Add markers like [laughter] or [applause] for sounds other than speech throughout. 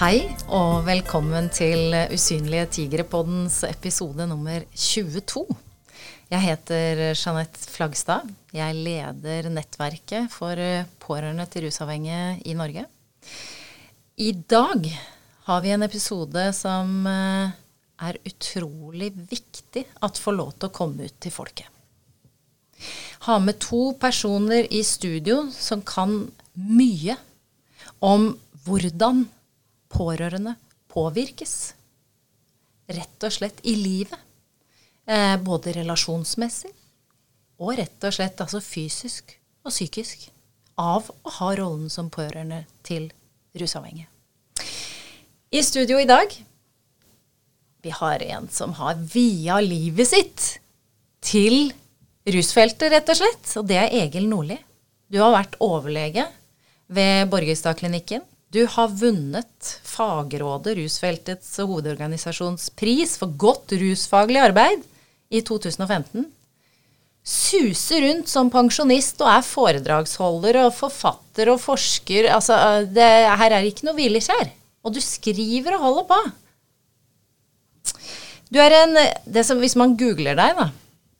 Hei og velkommen til Usynlige tigre-poddens episode nummer 22. Jeg heter Jeanette Flagstad. Jeg leder nettverket for pårørende til rusavhengige i Norge. I dag har vi en episode som eh, er utrolig viktig at får lov til å komme ut til folket. Ha med to personer i studio som kan mye om hvordan pårørende påvirkes. Rett og slett i livet. Eh, både relasjonsmessig og rett og slett altså fysisk og psykisk. Av å ha rollen som pårørende til rusavhengige. I studio i dag vi har en som har via livet sitt til rusfeltet, rett og slett. Og det er Egil Nordli. Du har vært overlege ved Borgestadklinikken. Du har vunnet Fagrådet, rusfeltets hovedorganisasjonspris for godt rusfaglig arbeid i 2015. Suser rundt som pensjonist og er foredragsholder og forfatter og forsker. Altså, det, her er ikke noe hvileskjær. Og du skriver og holder på. Du er en det som, Hvis man googler deg, da,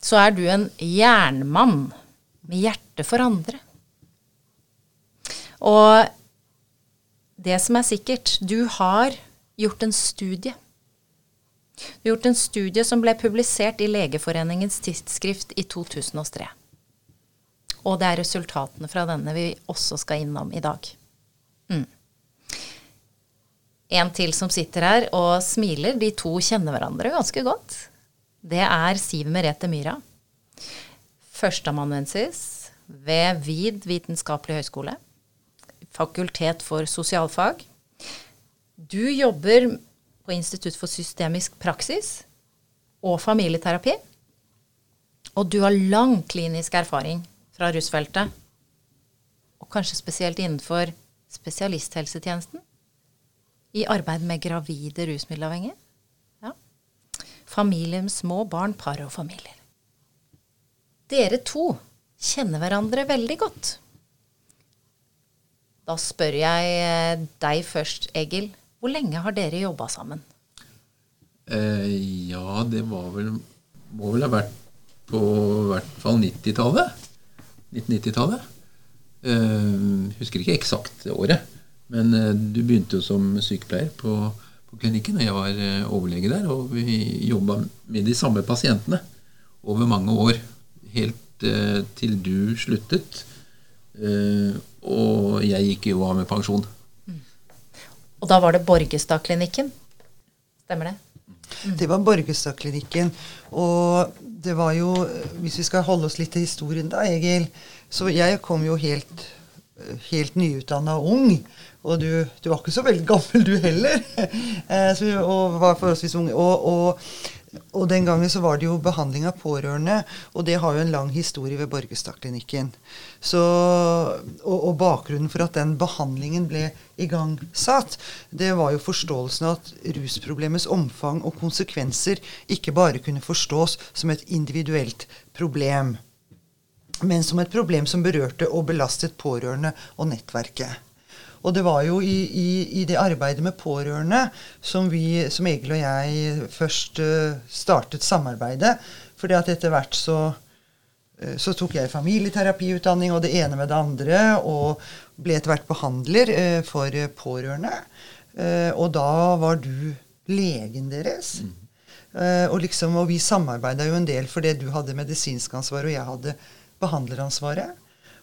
så er du en jernmann med hjerte for andre. Og det som er sikkert, du har gjort en studie. Du har gjort en studie som ble publisert i Legeforeningens tidsskrift i 2003. Og det er resultatene fra denne vi også skal innom i dag. Mm. En til som sitter her og smiler. De to kjenner hverandre ganske godt. Det er Siv Merete Myhra. Førsteamanuensis ved VID vitenskapelig høgskole. Fakultet for sosialfag. Du jobber på Institutt for systemisk praksis og familieterapi. Og du har lang klinisk erfaring fra rusfeltet. Og kanskje spesielt innenfor spesialisthelsetjenesten i arbeid med gravide rusmiddelavhengige. Ja. Familier med små barn, par og familier. Dere to kjenner hverandre veldig godt. Da spør jeg eh, deg først, Egil. Hvor lenge har dere jobba sammen? Eh, ja, det var vel Må vel ha vært på i hvert fall 90-tallet. 1990-tallet. Eh, husker ikke eksakt året. Men eh, du begynte jo som sykepleier på, på klinikken, og jeg var eh, overlege der. Og vi jobba med de samme pasientene over mange år. Helt eh, til du sluttet. Og jeg gikk jo av med pensjon. Og da var det Borgestadklinikken. Stemmer det? Det var Borgestadklinikken. Og det var jo Hvis vi skal holde oss litt til historien da, Egil. Så jeg kom jo helt, helt nyutdanna ung. Og du, du, var ikke så veldig gammel, du heller. [laughs] Eh, så, og var forholdsvis ung. Og, og, og, den gangen så var det jo behandling av pårørende, og det har jo en lang historie ved Borgestadklinikken. Og, og bakgrunnen for at den behandlingen ble igangsatt, det var jo forståelsen av at rusproblemets omfang og konsekvenser ikke bare kunne forstås som et individuelt problem, men som et problem som berørte og belastet pårørende og nettverket. Og det var jo i, i, i, det arbeidet med pårørende som, vi, som Egil og jeg først uh, startet samarbeidet. fordi at etter hvert så, uh, så tok jeg familieterapiutdanning og det ene med det andre, og ble etter hvert behandler uh, for pårørende. og da var du legen deres. Mm. og, liksom, og vi samarbeida jo en del fordi du hadde medisinsk ansvar, og jeg hadde behandleransvaret.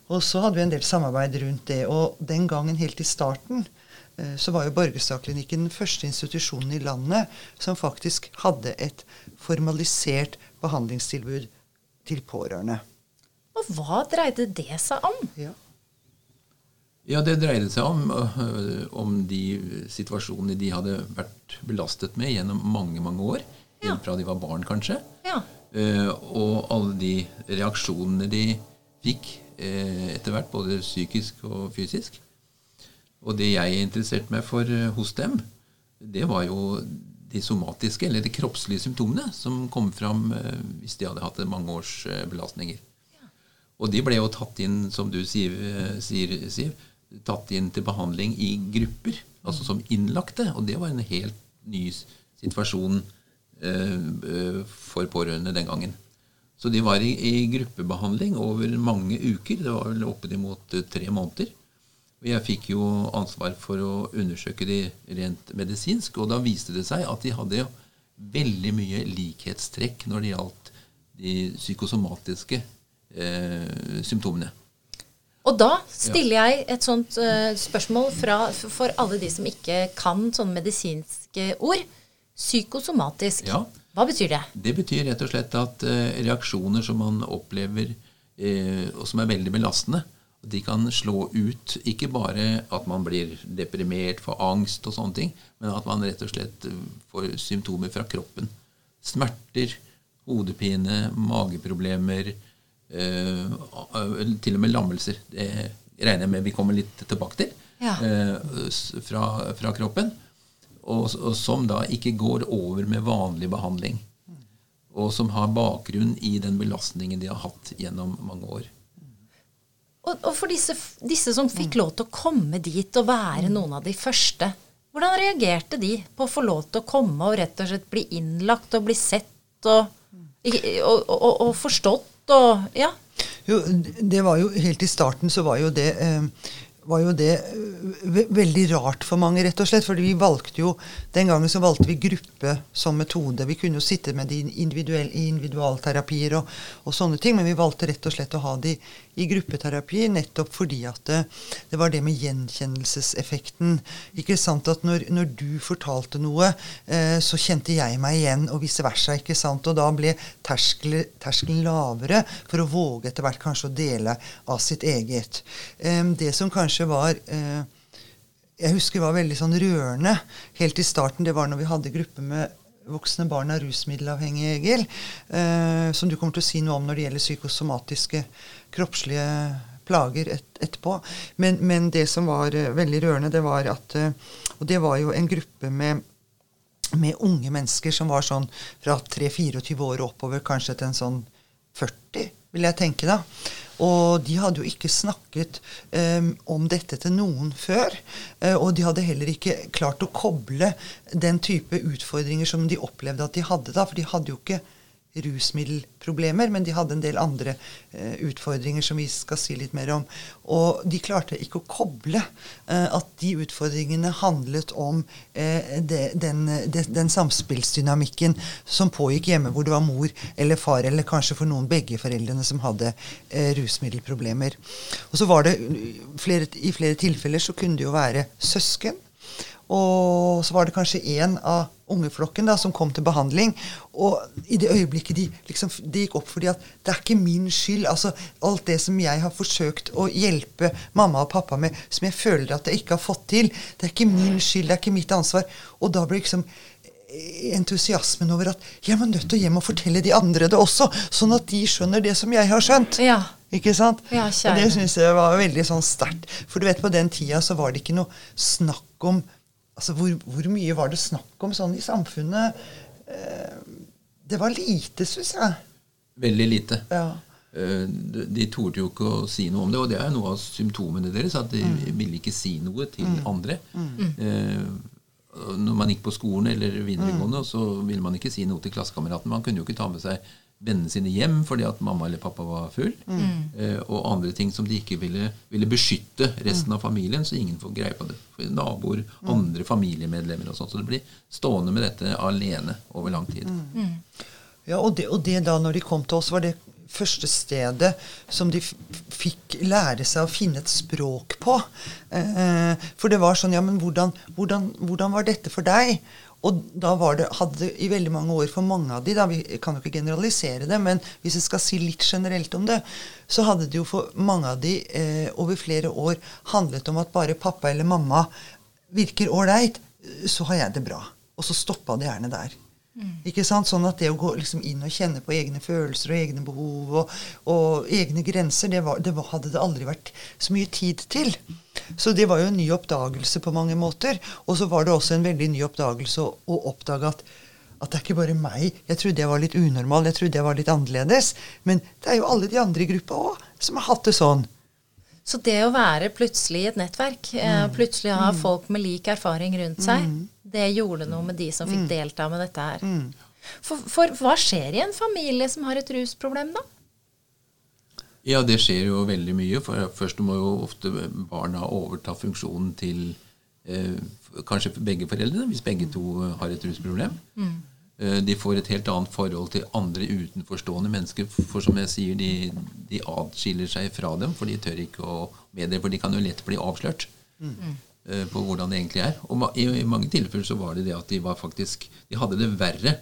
Og så hadde vi en del samarbeid rundt det. Og den gangen, helt i starten, eh, så var jo Borgestadklinikken den første institusjonen i landet som faktisk hadde et formalisert behandlingstilbud til pårørende. Og hva dreide det seg om? Ja. Ja, det dreide seg om, øh, om de situasjonene de hadde vært belastet med gjennom mange mange år. Ja. Helt fra de var barn, kanskje. Ja. Uh, og alle de reaksjonene de fikk Eh, etter hvert, både psykisk og fysisk. Og det jeg interesserte meg for eh, hos dem, det var jo de somatiske, eller de kroppslige symptomene som kom fram eh, hvis de hadde hatt mange års belastninger. Og de ble jo tatt inn, som du sier, Siv, tatt inn til behandling i grupper. altså som innlagte. Og det var en helt ny situasjon eh, eh, for pårørende den gangen. Så de var i, i, gruppebehandling over mange uker. Det var vel oppimot eh, tre måneder. Jeg fikk jo ansvar for å undersøke de rent medisinsk, og da viste det seg at de hadde veldig mye likhetstrekk når det gjaldt de psykosomatiske eh, symptomene. Og da stiller jeg et sånt uh, spørsmål fra, for alle de som ikke kan sånne medisinske ord. Psykosomatisk. Ja. Hva betyr det? Det betyr rett og slett at uh, reaksjoner som man opplever, uh, og som er veldig belastende, de kan slå ut ikke bare at man blir deprimert, får angst og sånne ting, men at man rett og slett får symptomer fra kroppen. Smerter, hodepine, mageproblemer, til og med lammelser. Det regner jeg med vi kommer litt tilbake til. Ja. Fra, fra kroppen og, og, som da ikke går over med vanlig behandling. Og som har bakgrunn i den belastningen de har hatt gjennom mange år. Og, og for disse, disse, som fikk lov til å komme dit og være noen av de første, hvordan reagerte de på å få lov til å komme og rett og slett bli innlagt og bli sett og, og, og forstått og Ja. Jo, det var jo Helt i starten så var jo det eh, var jo det eh, veldig rart for mange, rett og slett. fordi vi valgte jo, Den gangen så valgte vi gruppe som metode. Vi kunne jo sitte med de i individualterapier og, og, sånne ting, men vi valgte rett og slett å ha de i gruppeterapi nettopp fordi at det, det var det med gjenkjennelseseffekten. Ikke sant at når, når du fortalte noe, eh, så kjente jeg meg igjen, og vice versa. ikke sant, Og da ble terskelen lavere for å våge etter hvert kanskje å dele av sitt eget. Eh, det som kanskje kanskje var eh, Jeg husker var veldig sånn rørende helt i starten. Det var når vi hadde gruppe med voksne barn av rusmiddelavhengige, Egil. Eh, som du kommer til å si noe om når det gjelder psykosomatiske kroppslige plager et, etterpå. Men, men, det som var uh, veldig rørende, det var at Og det var jo en gruppe med, med unge mennesker som var sånn fra 3-24 år oppover, kanskje til en sånn 40, vil jeg tenke da. Og de hadde jo ikke snakket um, om dette til noen før. Uh, og de hadde heller ikke klart å koble den type utfordringer som de opplevde at de hadde da. For de hadde jo ikke rusmiddelproblemer, men de hadde en del andre eh, utfordringer som vi skal si litt mer om. Og de klarte ikke å koble eh, at de utfordringene handlet om eh, det, den, det, den, samspillsdynamikken som pågikk hjemme, hvor det var mor eller far, eller kanskje for noen begge foreldrene som hadde eh, rusmiddelproblemer. Og så var det flere, I flere tilfeller så kunne det jo være søsken. Og så var det kanskje én av ungeflokken da, som kom til behandling. Og i det øyeblikket de, liksom, det gikk opp for dem at det er ikke min skyld. altså Alt det som jeg har forsøkt å hjelpe mamma og pappa med, som jeg føler at jeg ikke har fått til, det er ikke min skyld, det er ikke mitt ansvar. Og da ble liksom entusiasmen over at jeg var nødt til å hjem og fortelle de andre det også, sånn at de skjønner det som jeg har skjønt. Ja. Ikke sant? Ja, og det syns jeg var veldig sånn sterkt. For du vet, på den tida så var det ikke noe snakk om altså hvor, hvor, mye var det snakk om sånn i samfunnet? Eh, det var lite, syns jeg. Veldig lite. Ja. Eh, de, de torde jo ikke å si noe om det, og det er noe av symptomene deres. At de mm. ville ikke si noe til mm. andre. Mm. Eh, når man gikk på skolen eller videregående, mm. så ville man ikke si noe til klassekameratene. Man kunne jo ikke ta med seg vennene sine hjem fordi at mamma eller pappa var full. Mm. Eh, og andre ting som de ikke ville, ville beskytte resten av familien, så ingen får greie på det. For naboer, mm. andre familiemedlemmer og sånt. Så det blir stående med dette alene over lang tid. Mm. Ja, og det, og det, da når de kom til oss, var det første stedet som de fikk lære seg å finne et språk på. Eh, for det var sånn Ja, men hvordan, hvordan, hvordan var dette for deg? Og da det, hadde i veldig mange år for mange av de, da, vi kan jo ikke generalisere det, men hvis jeg skal si litt generelt om det, så hadde det jo for mange av de eh, over flere år handlet om at bare pappa eller mamma virker ålreit, så har jeg det bra. Og så stoppa det gjerne der. Mm. Ikke sant? Sånn at det å gå liksom inn og kjenne på egne følelser og egne behov og, og egne grenser, det, var, det var, hadde det aldri vært så mye tid til. Så det var jo en ny oppdagelse på mange måter. Og så var det også en veldig ny oppdagelse å, å oppdage at, at det er ikke bare meg. Jeg trodde jeg var litt unormal, jeg trodde jeg var litt annerledes. Men det er jo alle de andre i gruppa òg som har hatt det sånn. Så det å være plutselig i et nettverk, mm. plutselig ha folk med lik erfaring rundt seg, det gjorde noe med de som fikk delta med dette her. For, for hva skjer i en familie som har et rusproblem, da? Ja, det skjer jo veldig mye. For først må jo ofte barna overta funksjonen til eh, kanskje begge foreldrene, hvis begge to har et rusproblem. Eh, de får et helt annet forhold til andre utenforstående mennesker. For som jeg sier, de, de atskiller seg fra dem, for de tør ikke å meddele, for de kan jo lett bli avslørt. eh, På hvordan det egentlig er. Og i, mange tilfeller så var det det at de var faktisk De hadde det verre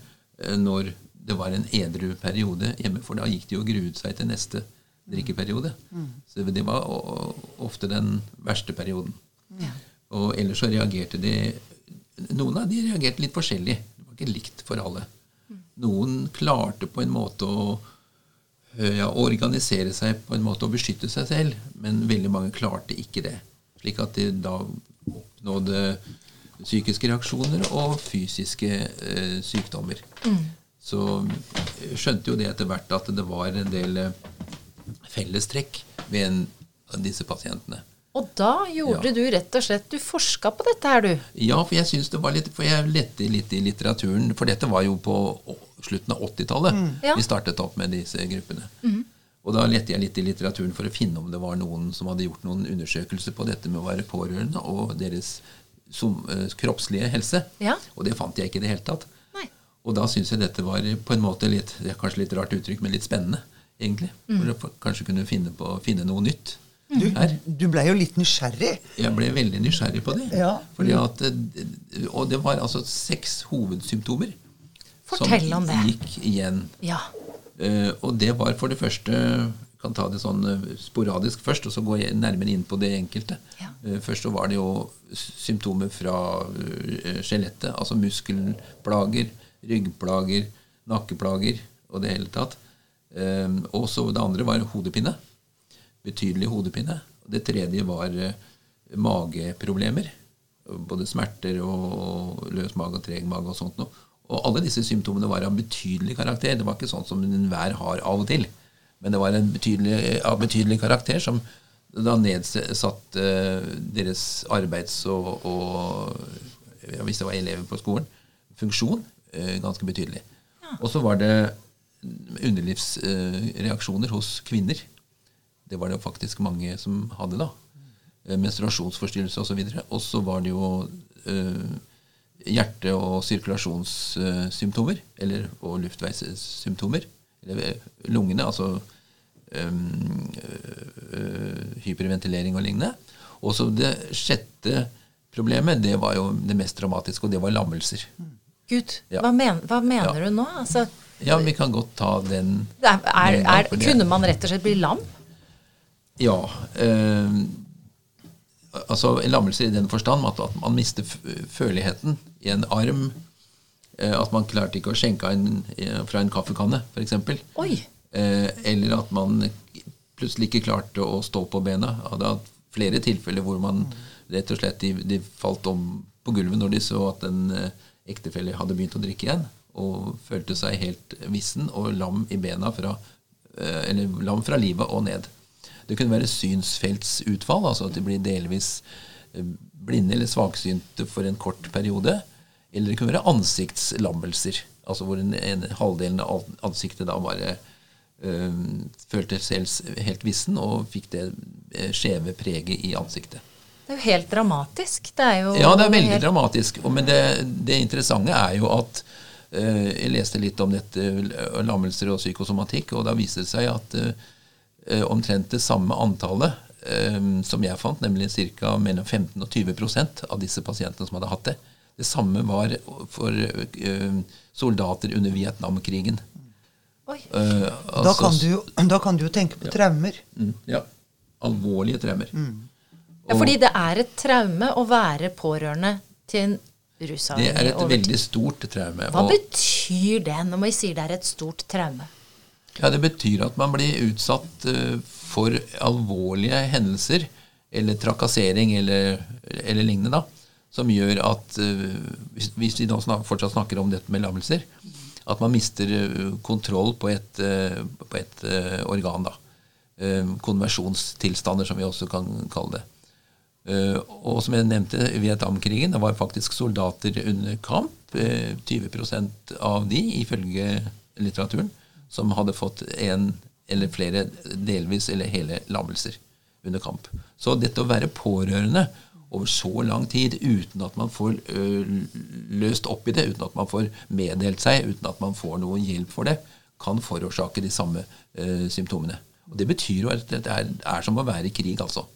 eh, når det var en edru periode hjemme, for da gikk de og gruet seg til neste drikkeperiode. Så det var ofte den verste perioden. Og ellers så reagerte de Noen av de reagerte litt forskjellig. Det var ikke likt for alle. Noen klarte på en måte å eh, ja, organisere seg på en måte og beskytte seg selv, men veldig mange klarte ikke det. Slik at de da oppnådde psykiske reaksjoner og fysiske eh, sykdommer. Så jeg skjønte jo det etter hvert at det var en del eh, fellestrekk ved en av disse pasientene. Og da gjorde Ja. du rett og slett Du forska på dette her, du. Ja, for jeg synes det var litt For jeg lette litt i litteraturen, for dette var jo på slutten av 80-tallet mm. vi startet opp med disse gruppene. Og da lette jeg litt i litteraturen for å finne om det var noen som hadde gjort noen undersøkelser på dette med å være pårørende og deres som, eh, kroppslige helse. Ja. Og det fant jeg ikke i det hele tatt. Nei. Og da syns jeg dette var på en måte litt det er kanskje litt rart uttrykk, men litt spennende, egentlig. For å kanskje kunne finne, på, finne noe nytt Du, her. du blei jo litt nysgjerrig. Jeg ble veldig nysgjerrig på det. Ja. Fordi at, eh, og det var altså seks hovedsymptomer Fortell om det. som gikk igjen. Ja. Eh, og det var for det første kan ta det sånn eh, sporadisk først, og så gå nærmere inn på det enkelte. Ja. Eh, først så var det jo symptomer fra skjelettet, altså muskelplager, ryggplager, nakkeplager og det hele tatt. Og så det andre var hodepine. Betydelig hodepine. Det tredje var mageproblemer. Både smerter og løs mage og treg mage og sånt noe. Og alle disse symptomene var av betydelig karakter. Det var ikke sånn som enhver har av og til. Men det var en betydelig, av betydelig karakter som da nedsatte eh, deres arbeids- og, og ja, hvis det var elever på skolen, funksjon eh, ganske betydelig. Og så var det underlivsreaksjoner hos kvinner. Det var det faktisk mange som hadde da. Eh, Menstruasjonsforstyrrelse osv. Og så var det jo hjerte- og sirkulasjonssymptomer. Eller, og luftveissymptomer. Eller eh, lungene, altså um, øh, hyperventilering og lignende. Og så det sjette problemet, det var jo det mest dramatiske, og det var lammelser. Gud, Ja. hva, men, hva mener Ja. du nå? Altså, Ja, vi kan godt ta den er, er, en er, kunne man rett og slett bli lam? Ja. Eh, altså lammelser i den forstand at, man mister f- føleligheten i en arm. Eh, at man klarte ikke å skjenke en, eh, fra en kaffekanne, f.eks. Eh, eller at man plutselig ikke klarte å stå på bena. Jeg hadde hatt flere tilfeller hvor man rett og slett de, de falt om på gulvet når de så at en ektefelle hadde begynt å drikke igjen, og følte seg helt vissen og lam i bena fra, eh, eller lam fra livet og ned. Det kunne være synsfeltsutfall, altså at de blir delvis blinde eller svaksynte for en kort periode. Eller det kunne være ansiktslammelser, altså hvor en, en halvdelen av ansiktet da bare øh, følte selv s- helt vissen og fikk det eh, skjeve preget i ansiktet. Det er jo helt dramatisk. Det er jo Ja, det er veldig helt, dramatisk. Men det, det interessante er jo at øh, Jeg leste litt om dette lammelser og psykosomatikk, og da viser det seg at eh, omtrent det samme antallet som jeg fant, nemlig ca. mellom 15 og 20% av disse pasientene som hadde hatt det, det samme var for eh, soldater under Vietnamkrigen. Oi. Eh, Da altså- kan du jo, [clears throat] da kan du jo tenke på traumer. Mm, ja. Alvorlige traumer. Ja, fordi det er et traume å være pårørende til en Det er et veldig stort traume. Hva og- betyr det når man sier det er et stort traume? Ja, Det betyr at man blir utsatt uh, for alvorlige hendelser, eller trakassering eller, eller lignende, da, som gjør at eh, hvis, vi nå fortsatt snakker om dette med lammelser, at man mister eh, kontroll på et, eh, på et organ. da. konversjonstilstander, som vi også kan kalle det. Og som jeg nevnte, Vietnamkrigen, det var faktisk soldater under kamp. Eh, 20% av de, ifølge litteraturen, som hadde fått en eller flere delvis eller hele lammelser under kamp. Så dette å være pårørende over så lang tid uten at man får løst opp i det, uten at man får meddelt seg, uten at man får noen hjelp for det, kan forårsake de samme ø, symptomene. Og Det betyr jo at det er, er som å være i krig, altså.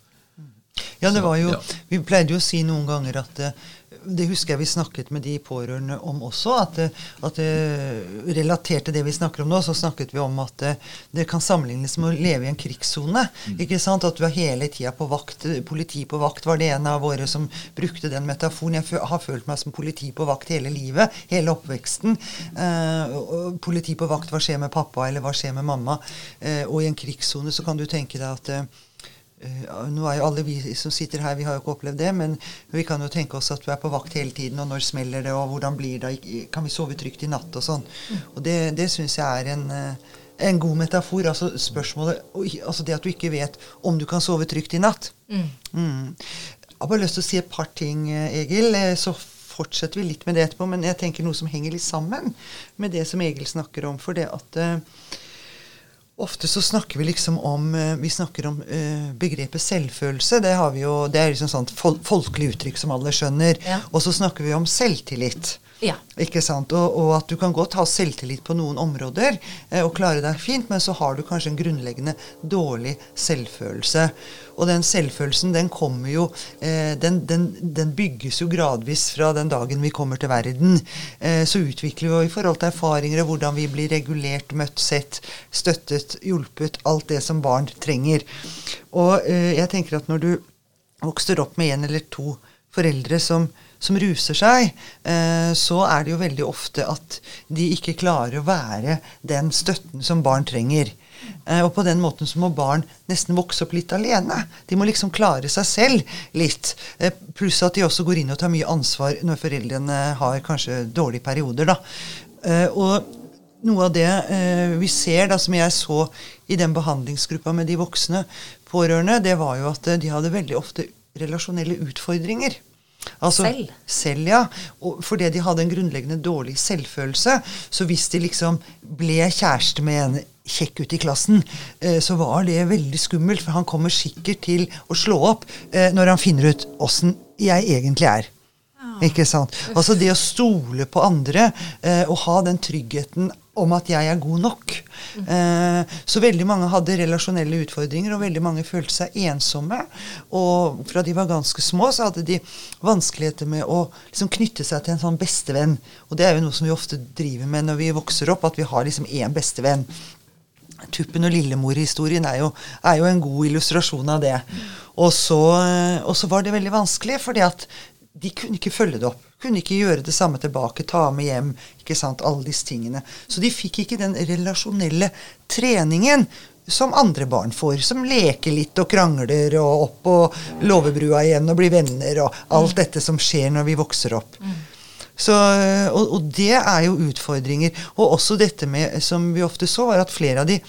Ja, det var jo. Vi pleide jo å si noen ganger at det husker jeg vi snakket med de pårørende om også. At, at relatert til det vi snakker om nå, så snakket vi om at det kan sammenlignes med å leve i en krigssone. Mm. ikke sant? At du er hele tida på vakt. Politi på vakt var det en av våre som brukte den metaforen. Jeg har følt meg som politi på vakt hele livet. Hele oppveksten. Eh, politi på vakt. Hva skjer med pappa, eller hva skjer med mamma? Eh, og i en krigssone så kan du tenke deg at Uh, nå er jo alle vi som sitter her, vi har jo ikke opplevd det, men vi kan jo tenke oss at du er på vakt hele tiden, og når smeller det, og hvordan blir det, kan vi sove trygt i natt, og sånn. Mm. Og det, det syns jeg er en, uh, en, god metafor. Altså spørsmålet Altså det at du ikke vet om du kan sove trygt i natt. Mm. Mm. Jeg har bare lyst til å si et par ting, eh, Egil. Så fortsetter vi litt med det etterpå, men jeg tenker noe som henger litt sammen med det som Egil snakker om. For det at Ofte så snakker vi liksom om eh, vi snakker om uh, begrepet selvfølelse. Det, har vi jo, det er liksom sånt fol folkelig uttrykk som alle skjønner. Ja. Og så snakker vi om selvtillit. Ja. Ikke sant? Og, og, at du kan godt ha selvtillit på noen områder eh, og klare deg fint, men så har du kanskje en grunnleggende dårlig selvfølelse. Og den selvfølelsen, den kommer jo eh, den, den, den, bygges jo gradvis fra den dagen vi kommer til verden. Eh, så utvikler vi jo i forhold til erfaringer og hvordan vi blir regulert, møtt, sett, støttet, hjulpet. Alt det som barn trenger. Og eh, jeg tenker at når du vokser opp med en eller to foreldre som som ruser seg, eh, så er det jo veldig ofte at de ikke klarer å være den støtten som barn trenger. Eh, og på den måten så må barn nesten vokse opp litt alene. De må liksom klare seg selv litt. Eh, pluss at de også går inn og tar mye ansvar når foreldrene har kanskje dårlige perioder. da. og noe av det vi ser, da, som jeg så i den behandlingsgruppa med de voksne pårørende, det var jo at de hadde veldig ofte relasjonelle utfordringer. Altså, selv? Selv, ja. Og fordi de hadde en grunnleggende dårlig selvfølelse. Så hvis de liksom ble kjæreste med en kjekk ut i klassen, eh, så var det veldig skummelt. For han kommer sikkert til å slå opp eh, når han finner ut åssen jeg egentlig er. Ikke sant? Altså det å stole på andre eh, og ha den tryggheten om at jeg er god nok. Eh, så veldig mange hadde relasjonelle utfordringer, og veldig mange følte seg ensomme. Og fra de var ganske små, så hadde de vanskeligheter med å liksom, knytte seg til en sånn bestevenn. Og det er jo noe som vi ofte driver med når vi vokser opp, at vi har liksom én bestevenn. Tuppen og Lillemor-historien er, er, jo en god illustrasjon av det. Og så, eh, og så var det veldig vanskelig, fordi at de kunne ikke følge det opp. Kunne ikke gjøre det samme tilbake, ta med hjem, ikke sant, alle disse tingene. Så de fikk ikke den relasjonelle treningen som andre barn får, som leker litt og krangler og opp på låvebrua igjen og blir venner og alt dette som skjer når vi vokser opp. Så, og, og, det er jo utfordringer. Og også dette med, som vi ofte så, var at flere av de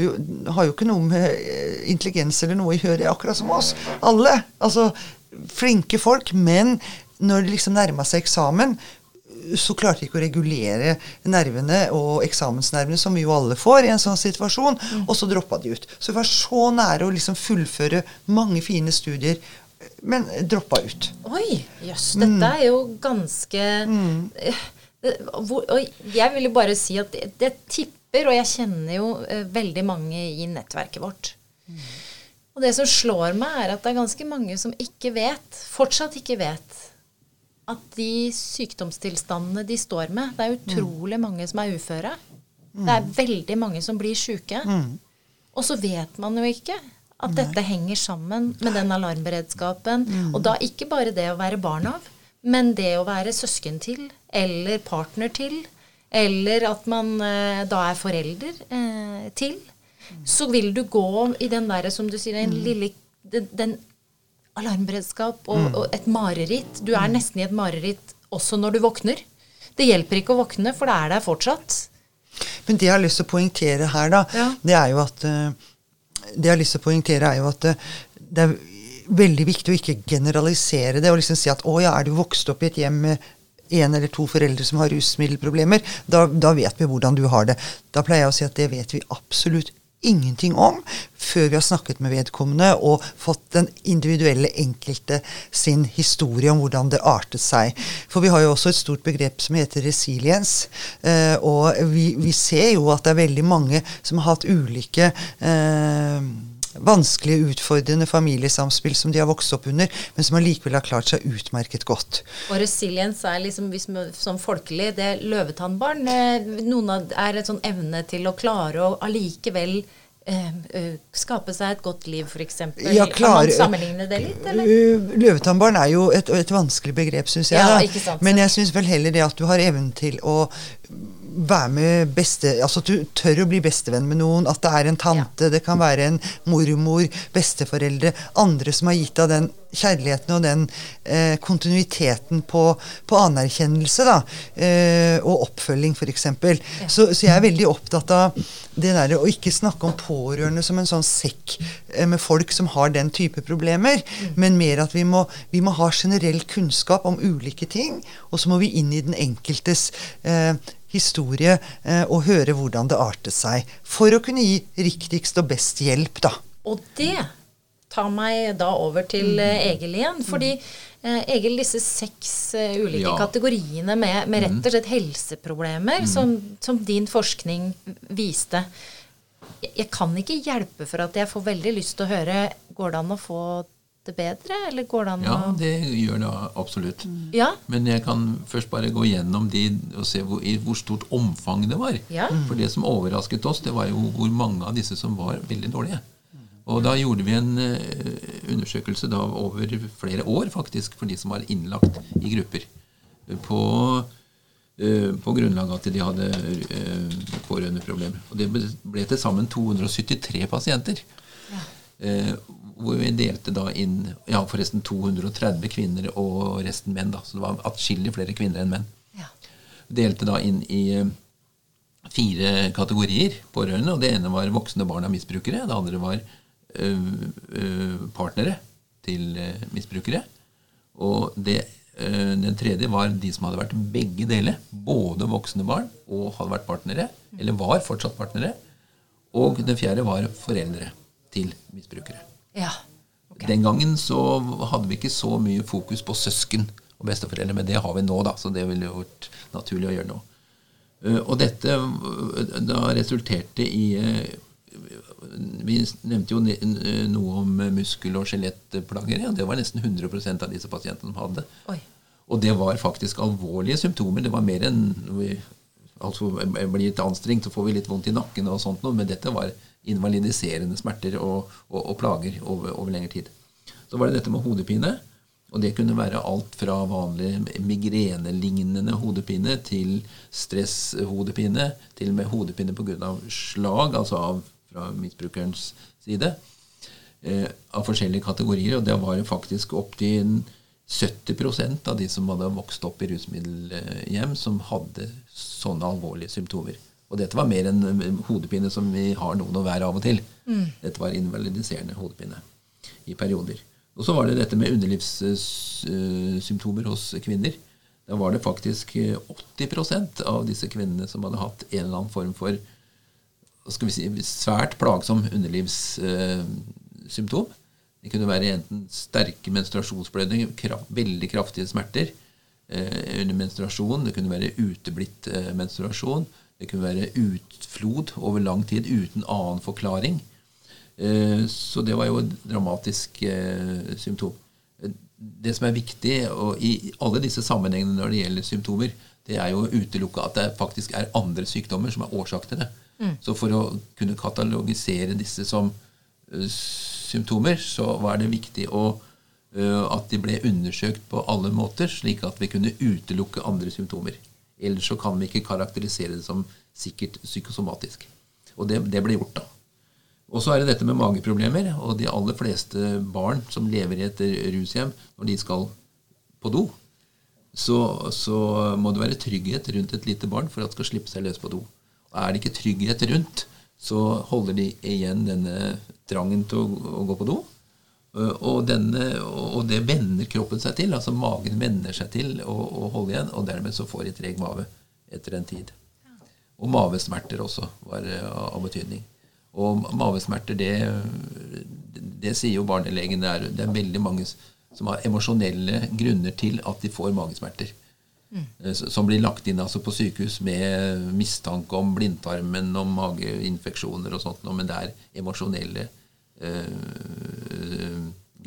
jo, har jo ikke noe med eh, intelligens eller noe å gjøre, akkurat som oss. Alle. Altså, flinke folk, men når det liksom nærma seg eksamen, så klarte de ikke å regulere nervene og eksamensnervene, som vi jo alle får i en sånn situasjon, mm. og så droppa de ut. Så vi var så nære å liksom fullføre mange fine studier, men droppa ut. Oi, jøss. Dette mm. er jo ganske mm. hvor, Og jeg vil jo bare si at det, det, tipper, og jeg kjenner jo uh, veldig mange i nettverket vårt. Mm. Og det som slår meg, er at det er ganske mange som ikke vet, fortsatt ikke vet, at de sykdomstilstandene de står med Det er utrolig mange som er uføre. Det er veldig mange som blir sjuke. Og så vet man jo ikke at dette henger sammen med den alarmberedskapen. Og da ikke bare det å være barn av, men det å være søsken til, eller partner til, eller at man eh, da er forelder eh, til så vil du gå i den derre, som du sier, den mm. lille den, den alarmberedskap og, mm. og, et mareritt. Du er nesten i et mareritt også når du våkner. Det hjelper ikke å våkne, for det er der fortsatt. Men det jeg har lyst til å poengtere her, da, ja. det er jo at uh, det jeg har lyst til å poengtere, er jo at det, det er veldig viktig å ikke generalisere det og liksom si at å ja, er du vokst opp i et hjem med en eller to foreldre som har rusmiddelproblemer, da, da vet vi hvordan du har det. Da pleier jeg å si at det vet vi absolutt ingenting om før vi har snakket med vedkommende og fått den individuelle enkelte sin historie om hvordan det artet seg. For vi har jo også et stort begrep som heter resiliens. Eh, og vi, vi, ser jo at det er veldig mange som har hatt ulike eh, vanskelige, utfordrende familiesamspill som de har vokst opp under, men som allikevel har klart seg utmerket godt. Og resiliens er liksom som folkelig det er løvetannbarn. Noen noen er et sånn evne til å klare å allikevel eh, eh, skape seg et godt liv, f.eks. Ja, kan man sammenligne det litt, eller? Løvetannbarn er jo et, et vanskelig begrep, syns jeg. Ja, Men jeg syns vel heller det at du har evnen til å være med beste, altså at du tør å bli bestevenn med noen. At det er en tante, ja. det kan være en mormor, besteforeldre. Andre som har gitt deg den kjærligheten og den eh, kontinuiteten på, på anerkjennelse. da, eh, Og oppfølging, f.eks. Ja. Så, så jeg er veldig opptatt av det der å ikke snakke om pårørende som en sånn sekk eh, med folk som har den type problemer, mm. men mer at vi må, vi må, ha generell kunnskap om ulike ting, og så må vi inn i den enkeltes eh, historie eh, og høre hvordan det artet seg, for å kunne gi riktigst og best hjelp, da. Og det tar meg da over til mm. Eh, Egil igjen. fordi eh, Egil, disse seks ulike ja. kategoriene med, med, rett og slett helseproblemer mm. som, som, din forskning viste jeg, jeg kan ikke hjelpe for at jeg får veldig lyst til å høre Går det an å få det bedre, eller går det an å Ja, det gjør det absolutt. Ja. Men jeg kan først bare gå gjennom de og se hvor, i hvor stort omfang det var. Ja. For det som overrasket oss, det var jo hvor mange av disse som var veldig dårlige. Og da gjorde vi en uh, undersøkelse da over flere år, faktisk, for de som var innlagt i grupper. På, uh, på grunnlag av at de hadde uh, pårørendeproblemer. Og det ble til sammen 273 pasienter. Ja hvor vi delte da inn ja, forresten 230 kvinner og resten menn. da, Så det var atskillig flere kvinner enn menn. Ja. Delte da inn i eh, fire kategorier pårørende. og Det ene var voksne barn av misbrukere. Det andre var ø, ø, partnere til ø, misbrukere. Og det, den tredje var de som hadde vært begge deler. Både voksne barn og hadde vært partnere. Eller var fortsatt partnere. Og den fjerde var foreldre til misbrukere. Ja. Okay. Den gangen så hadde vi ikke så mye fokus på søsken og besteforeldre, men det har vi nå, da, så det ville vært naturlig å gjøre nå. Eh, og dette eh, da resulterte i eh, Vi nevnte jo noe om muskel- og skjelettplager. Ja, det var nesten 100% av disse pasientene som hadde. Oi. Og det var faktisk alvorlige symptomer. Det var mer enn altså, Blir litt anstrengt, så får vi litt vondt i nakken og sånt noe, men dette var invalidiserende smerter og, og, og plager over, over, lengre tid. Så var det dette med hodepine. Og det kunne være alt fra vanlig migrenelignende hodepine til stresshodepine, til og med hodepine pga. slag, altså av, fra misbrukerens side, eh, av forskjellige kategorier. Og det var faktisk opptil 70% av de som hadde vokst opp i rusmiddelhjem, som hadde sånne alvorlige symptomer. Og dette var mer enn hodepine som vi har noen å være av og til. Mm. Dette var invalidiserende hodepine i perioder. Og så var det dette med underlivssymptomer hos kvinner. Da var det faktisk 80% av disse kvinnene som hadde hatt en eller annen form for skal vi si, svært plagsom underlivssymptom. Det kunne være enten sterke menstruasjonsblødninger, kraft, veldig kraftige smerter eh, under menstruasjon. Det kunne være uteblitt eh, menstruasjon. Det kunne være utflod over lang tid uten annen forklaring. Eh, så det var jo et dramatisk eh, symptom. Det som er viktig i alle disse sammenhengene når det gjelder symptomer, det er jo å utelukke at det faktisk er andre sykdommer som er årsak til det. Mm. Så for å kunne katalogisere disse som symptomer, så var det viktig å, at de ble undersøkt på alle måter, slik at vi kunne utelukke andre symptomer. Ellers så kan vi ikke karakterisere det som sikkert psykosomatisk. Og det, det ble gjort, da. Og så er det dette med mageproblemer. Og de aller fleste barn som lever i et rushjem, når de skal på do, så, så må det være trygghet rundt et lite barn for at det skal slippe seg løs på do. Og er det ikke trygghet rundt, så holder de igjen denne trangen til å, å gå på do. Eh, Og, denne, og det venner kroppen seg til. altså Magen venner seg til å, å holde igjen, og dermed så får de treg mave etter en tid. Og mavesmerter også var eh, av betydning. Og mavesmerter, det, det sier jo barnelegen, det er, det er veldig mange som har emosjonelle grunner til at de får magesmerter. Mm. Som blir lagt inn altså på sykehus med mistanke om blindtarmen og mageinfeksjoner og sånt, men det er emosjonelle eh,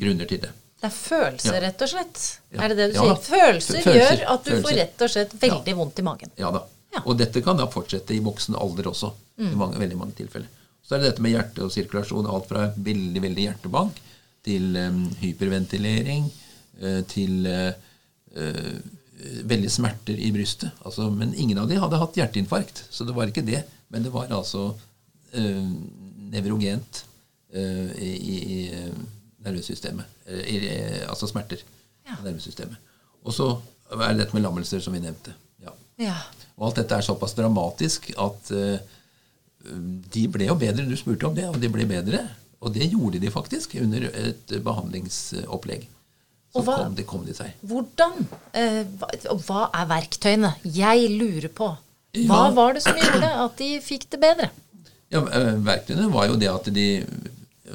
grunner til det. Det er følelser, Ja. rett og slett. Ja. Er det det du Ja sier? Følelser, Følelser. gjør at du får rett og slett veldig vondt i magen. Ja da. Og dette kan da fortsette i voksen alder også. I mange, veldig mange tilfeller. Så er det dette med hjerte og sirkulasjon. Alt fra veldig veldig hjertebank til um, hyperventilering uh, til uh, eh, veldig smerter i brystet. Altså, men ingen av de hadde hatt hjerteinfarkt. Så det var ikke det. Men det var altså eh, nevrogent eh, i, i eh, nervesystemet. Eh, i, eh, altså smerter Ja. i nervesystemet. Og så er det dette med lammelser, som vi nevnte. Ja. Ja. Og alt dette er såpass dramatisk at eh, de ble jo bedre. Du spurte om det, og de ble bedre. Og det gjorde de faktisk under et behandlingsopplegg. Så hva- kom, de, kom de seg. Hvordan? Eh, og hva er verktøyene? Jeg lurer på. Hva var det som gjorde at de fikk det bedre? Ja, eh, Verktøyene var jo det at de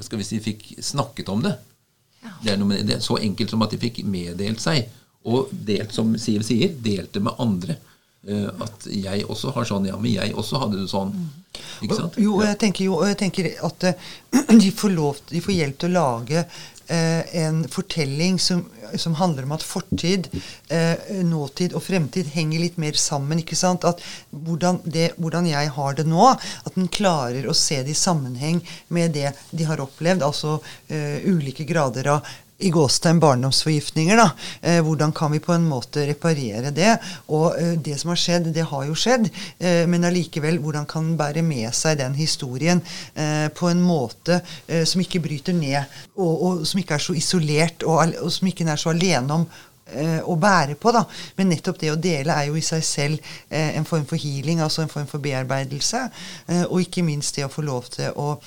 skal vi si, fikk snakket om det. Det er, noe med, det er så enkelt som at de fikk meddelt seg. Og delt, som Siv sier, delte med andre. Uh, at jeg også har sånn, ja, men jeg også hadde det sånn. Ikke sant? Jo, og jeg tenker, jo, jeg tenker at uh, [clears throat] de, får lov, de får hjelp til å lage en fortelling som, som handler om at fortid, eh, nåtid og fremtid henger litt mer sammen. ikke sant? At hvordan, det, hvordan jeg har det nå, at den klarer å se det i sammenheng med det de har opplevd. Altså eh, ulike grader av i gåstegn barndomsforgiftninger. da, eh, Hvordan kan vi på en måte reparere det? Og eh, det som har skjedd, det har jo skjedd. Eh, men allikevel, hvordan kan den bære med seg den historien eh, på en måte eh, som ikke bryter ned, og, og som ikke er så isolert, og, og som ikke er så alene om eh, å bære på. da. Men nettopp det å dele er jo i seg selv en form for healing, altså en form for bearbeidelse. Og ikke minst det å få lov til å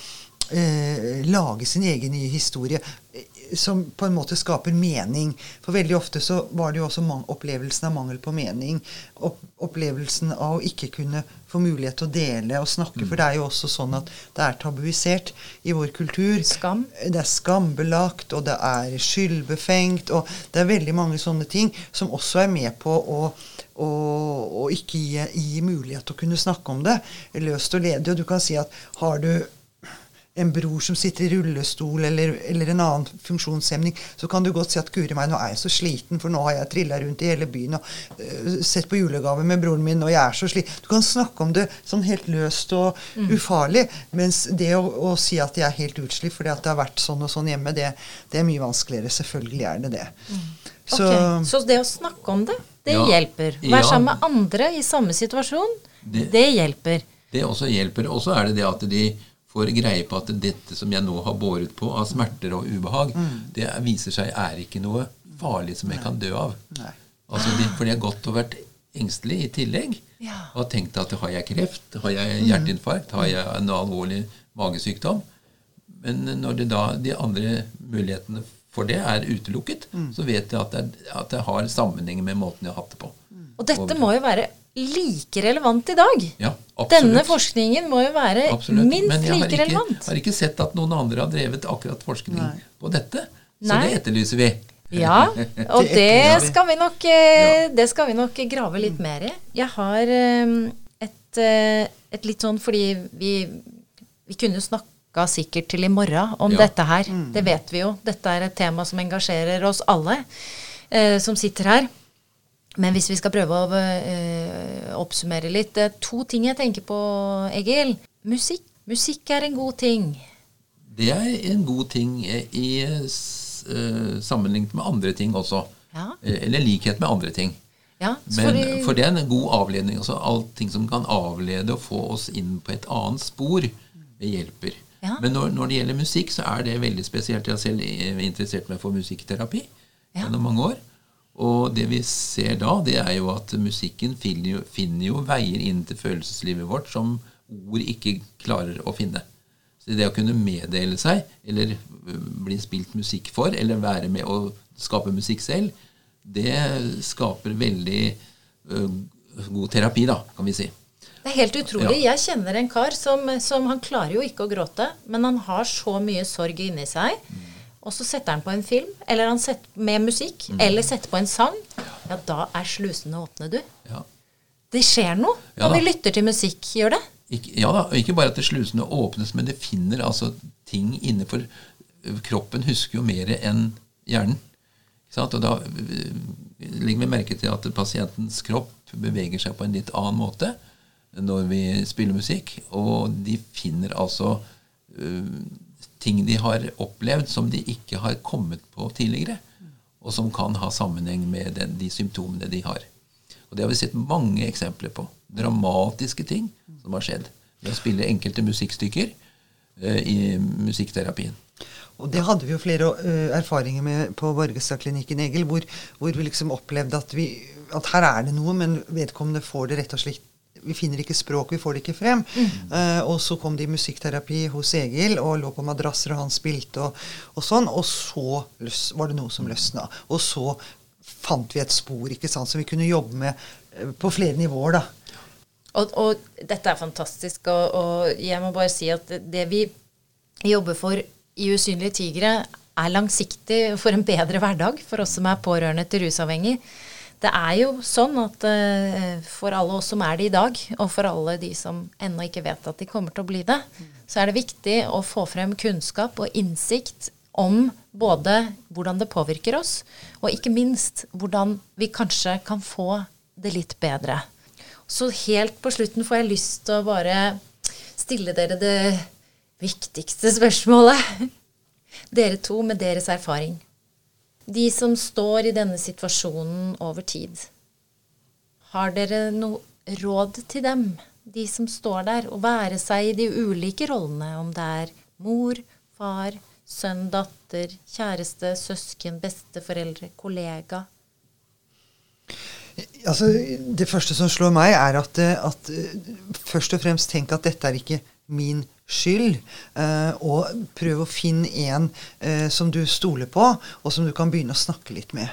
lage sin egen nye historie som på en måte skaper mening. For veldig ofte så var det jo også opplevelsen av mangel på mening. Opp opplevelsen av å ikke kunne få mulighet til å dele og snakke. For det er jo også sånn at det er tabuisert i vår kultur. Skam. Det er skambelagt, og det er skyldbefengt, og det er veldig mange sånne ting som også er med på å å, å ikke gi, gi mulighet til å kunne snakke om det løst og ledig. Og du kan si at har du en bror som sitter i rullestol eller, eller en annen funksjonshemning, så kan du godt si at guri meg, nå er jeg så sliten, for nå har jeg trilla rundt i hele byen og uh, sett på julegave med broren min, og jeg er så sliten. Du kan snakke om det sånn helt løst og ufarlig, mens det å, å si at jeg er helt utslitt fordi at det har vært sånn og sånn hjemme, det, det er mye vanskeligere. Selvfølgelig er det det. Så, Ok, Så det å snakke om det, det Ja. hjelper. Være Ja. sammen med andre i samme situasjon, det, Det- hjelper. Det også hjelper. Og så er det det at de får greie på at dette som jeg nå har båret på av smerter og ubehag, det er- viser seg er ikke noe farlig som jeg kan dø av. Nei. Altså de, For de har gått og vært engstelige i tillegg. Ja. Og tenkt at har jeg kreft, har jeg hjerteinfarkt, har jeg en alvorlig magesykdom? Men når det da de andre mulighetene for det er utelukket, så vet jeg at det, at det har sammenheng med måten jeg har hatt det på. Og dette må jo være like relevant i dag. Ja, absolutt. Denne forskningen må jo være Absolutt. minst Men jeg har like ikke, relevant. har ikke sett at noen andre har drevet akkurat forskning Nei. på dette. Så Nei. det etterlyser vi. Ja, [laughs] og Det skal vi nok, eh, det skal vi nok grave litt mer i. Jeg har eh, et, eh, et litt sånn fordi vi, vi kunne snakka sikkert til i morgen om Ja. dette her. Det vet vi jo. Dette er et tema som engasjerer oss alle eh, som sitter her. Men hvis vi skal prøve å eh, oppsummere litt eh, To ting jeg tenker på, Egil. Musikk. Musikk er en god ting. Det er en god ting i eh, sammenlignet med andre ting også. Ja. Eh, Eller likhet med andre ting. Ja, Men, fordi- for det er en god avledning. Altså Allting som kan avlede og få oss inn på et annet spor, det hjelper. Ja. Men når, når det gjelder musikk, så er det veldig spesielt. Jeg har selv interessert meg for musikkterapi gjennom mange år. Og det vi ser da, det er jo at musikken finner jo, finner jo veier inn til følelseslivet vårt som ord ikke klarer å finne. Så det å kunne meddele seg, eller øh, bli spilt musikk for, eller være med å skape musikk selv, det skaper veldig uh, god terapi, da, kan vi si. Det er helt utrolig. Jeg kjenner en kar som, som, Han klarer jo ikke å gråte, men han har så mye sorg inni seg. Og så setter han på en film, eller han setter med musikk, eller setter på en sang. Ja, da er slusene åpne, du. Ja. Det skjer noe Ja når vi lytter til musikk. Gjør det? Ikke, ja da, og ikke bare at slusene åpnes, men det finner altså ting innenfor Kroppen husker jo mer enn hjernen. Og da legger vi merke til at pasientens kropp beveger seg på en litt annen måte når vi spiller musikk. Og de finner altså ting de har opplevd som de ikke har kommet på tidligere. Og som kan ha sammenheng med den, de symptomene de har. Og det har vi sett mange eksempler på. Dramatiske ting som har skjedd ved å spille enkelte musikkstykker uh, i musikkterapien. Og det hadde vi jo flere uh, erfaringer med på Borgestadklinikken, Egil, hvor, hvor vi liksom opplevde at, vi, at her er det noe, men vedkommende får det rett og slett vi finner ikke språk, vi får det ikke frem. Eh, og så kom det i musikkterapi hos Egil og lå på madrasser, og han spilte og, og sånn. Og så løs, var det noe som løsna. Og så fant vi et spor ikke sant, som vi kunne jobbe med eh, på flere nivåer. da. Og, og dette er fantastisk. Og, og jeg må bare si at det, det vi jobber for i Usynlige tigre, er langsiktig for en bedre hverdag for oss som er pårørende til rusavhengig. Det er jo sånn at uh, for alle oss som er det i dag, og for alle de som ennå ikke vet at de kommer til å bli det, så er det viktig å få frem kunnskap og innsikt om både hvordan det påvirker oss, og ikke minst hvordan vi kanskje kan få det litt bedre. Så helt på slutten får jeg lyst til å bare stille dere det viktigste spørsmålet. Dere to med deres erfaring. De som står i denne situasjonen over tid. Har dere noe råd til dem, de som står der, å være seg i de ulike rollene, om det er mor, far, sønn, datter, kjæreste, søsken, besteforeldre, kollega? Altså, det første som slår meg, er at, eh, at eh, først og fremst tenk at dette er ikke min skyld. eh, og prøv å finne en eh, som du stoler på, og som du kan begynne å snakke litt med.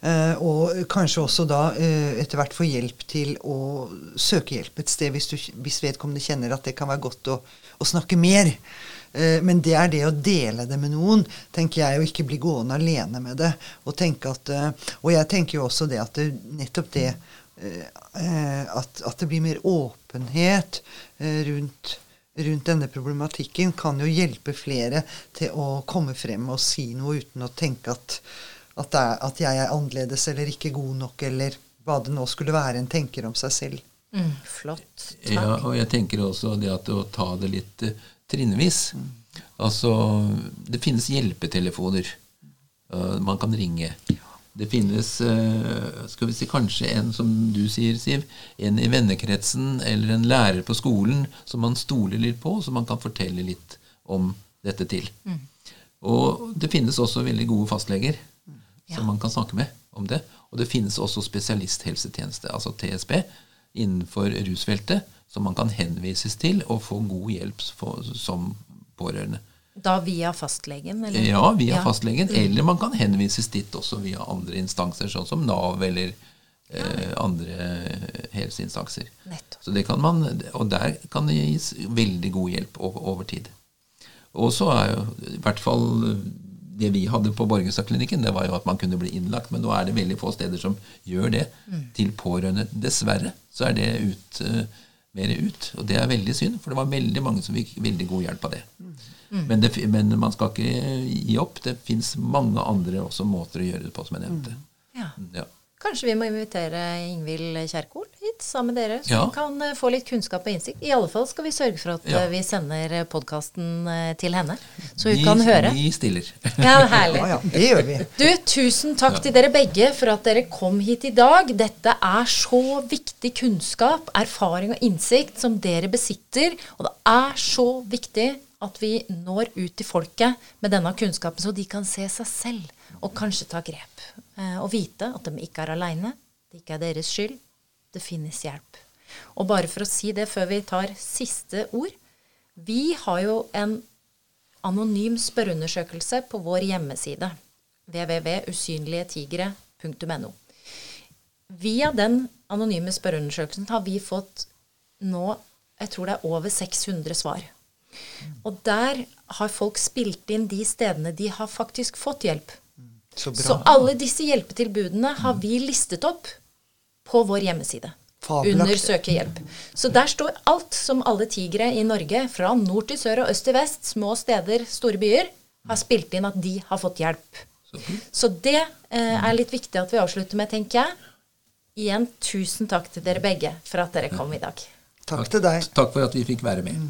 Eh, og kanskje også da etter hvert få hjelp til å søke hjelp et sted hvis, du, hvis vedkommende kjenner at det kan være godt å, å snakke mer. Men det er det å dele det med noen, tenker jeg, og ikke bli gående alene med det. Og, tenke at, og jeg tenker jo også det at det, nettopp det at, at det blir mer åpenhet rundt, rundt denne problematikken, kan jo hjelpe flere til å komme frem og si noe uten å tenke at, at, det er, at jeg er annerledes eller ikke god nok, eller hva det nå skulle være en tenker om seg selv. Mm, flott. Takk. Ja, og jeg tenker også det at å ta det litt uh, trinnvis. Altså, det finnes hjelpetelefoner. Uh, man kan ringe. Det finnes eh, skal vi si, kanskje en, som du sier, Siv, en i vennekretsen eller en lærer på skolen som man stoler litt på, som man kan fortelle litt om dette til. Og det finnes også veldig gode fastleger som man kan snakke med om det. Og det finnes også spesialisthelsetjeneste, altså TSB, innenfor rusfeltet, som man kan henvises til og få god hjelp for, som pårørende. Da via fastlegen? Eller? Ja, via Ja. fastlegen. Eller man kan henvises dit også via andre instanser, sånn som Nav eller eh, andre helseinstanser. Nettopp. Så det kan man, Og der kan det gis veldig god hjelp over, over tid. Og så er jo i hvert fall det vi hadde på Borgestadklinikken, det var jo at man kunne bli innlagt. Men nå er det veldig få steder som gjør det til pårørende. Dessverre så er det ut, mer ut. Og det er veldig synd, for det var veldig mange som fikk veldig god hjelp av det. Men, det, men man skal ikke gi opp. Det fins mange andre også måter å gjøre det på, som jeg nevnte. Ja. Ja. Kanskje vi må invitere Ingvild Kjerkol hit sammen med dere, så Ja. hun kan eh, få litt kunnskap og innsikt. I alle fall skal vi sørge for at Ja. eh, vi sender podkasten til henne, så hun Vi- kan høre. Vi stiller. [laughs] Ja, herlig. Ja, ja, det gjør vi. Du, tusen takk til dere begge for at dere kom hit i dag. Dette er så viktig kunnskap, erfaring og innsikt som dere besitter. Og det er så viktig at vi når ut til folket med denne kunnskapen, så de kan se seg selv og kanskje ta grep. Eh, og vite at de ikke er aleine. Det ikke er deres skyld. Det finnes hjelp. Og bare for å si det før vi tar siste ord. Vi har jo en anonym spørreundersøkelse på vår hjemmeside www.usynligetigre.no. Via den anonyme spørreundersøkelsen har vi fått nå jeg tror det er over 600 svar. Og der har folk spilt inn de stedene de har faktisk fått hjelp. Så bra. Så alle disse hjelpetilbudene har vi listet opp på vår hjemmeside. Fabelaktig. Under søke hjelp. Så der står alt som alle tigre i Norge, fra nord til sør og øst til vest, små steder, store byer, har spilt inn at de har fått hjelp. Så. Så det eh, er litt viktig at vi avslutter med, tenker jeg. Igjen tusen takk til dere begge for at dere kom i dag. Takk til deg. Takk for at vi fikk være med.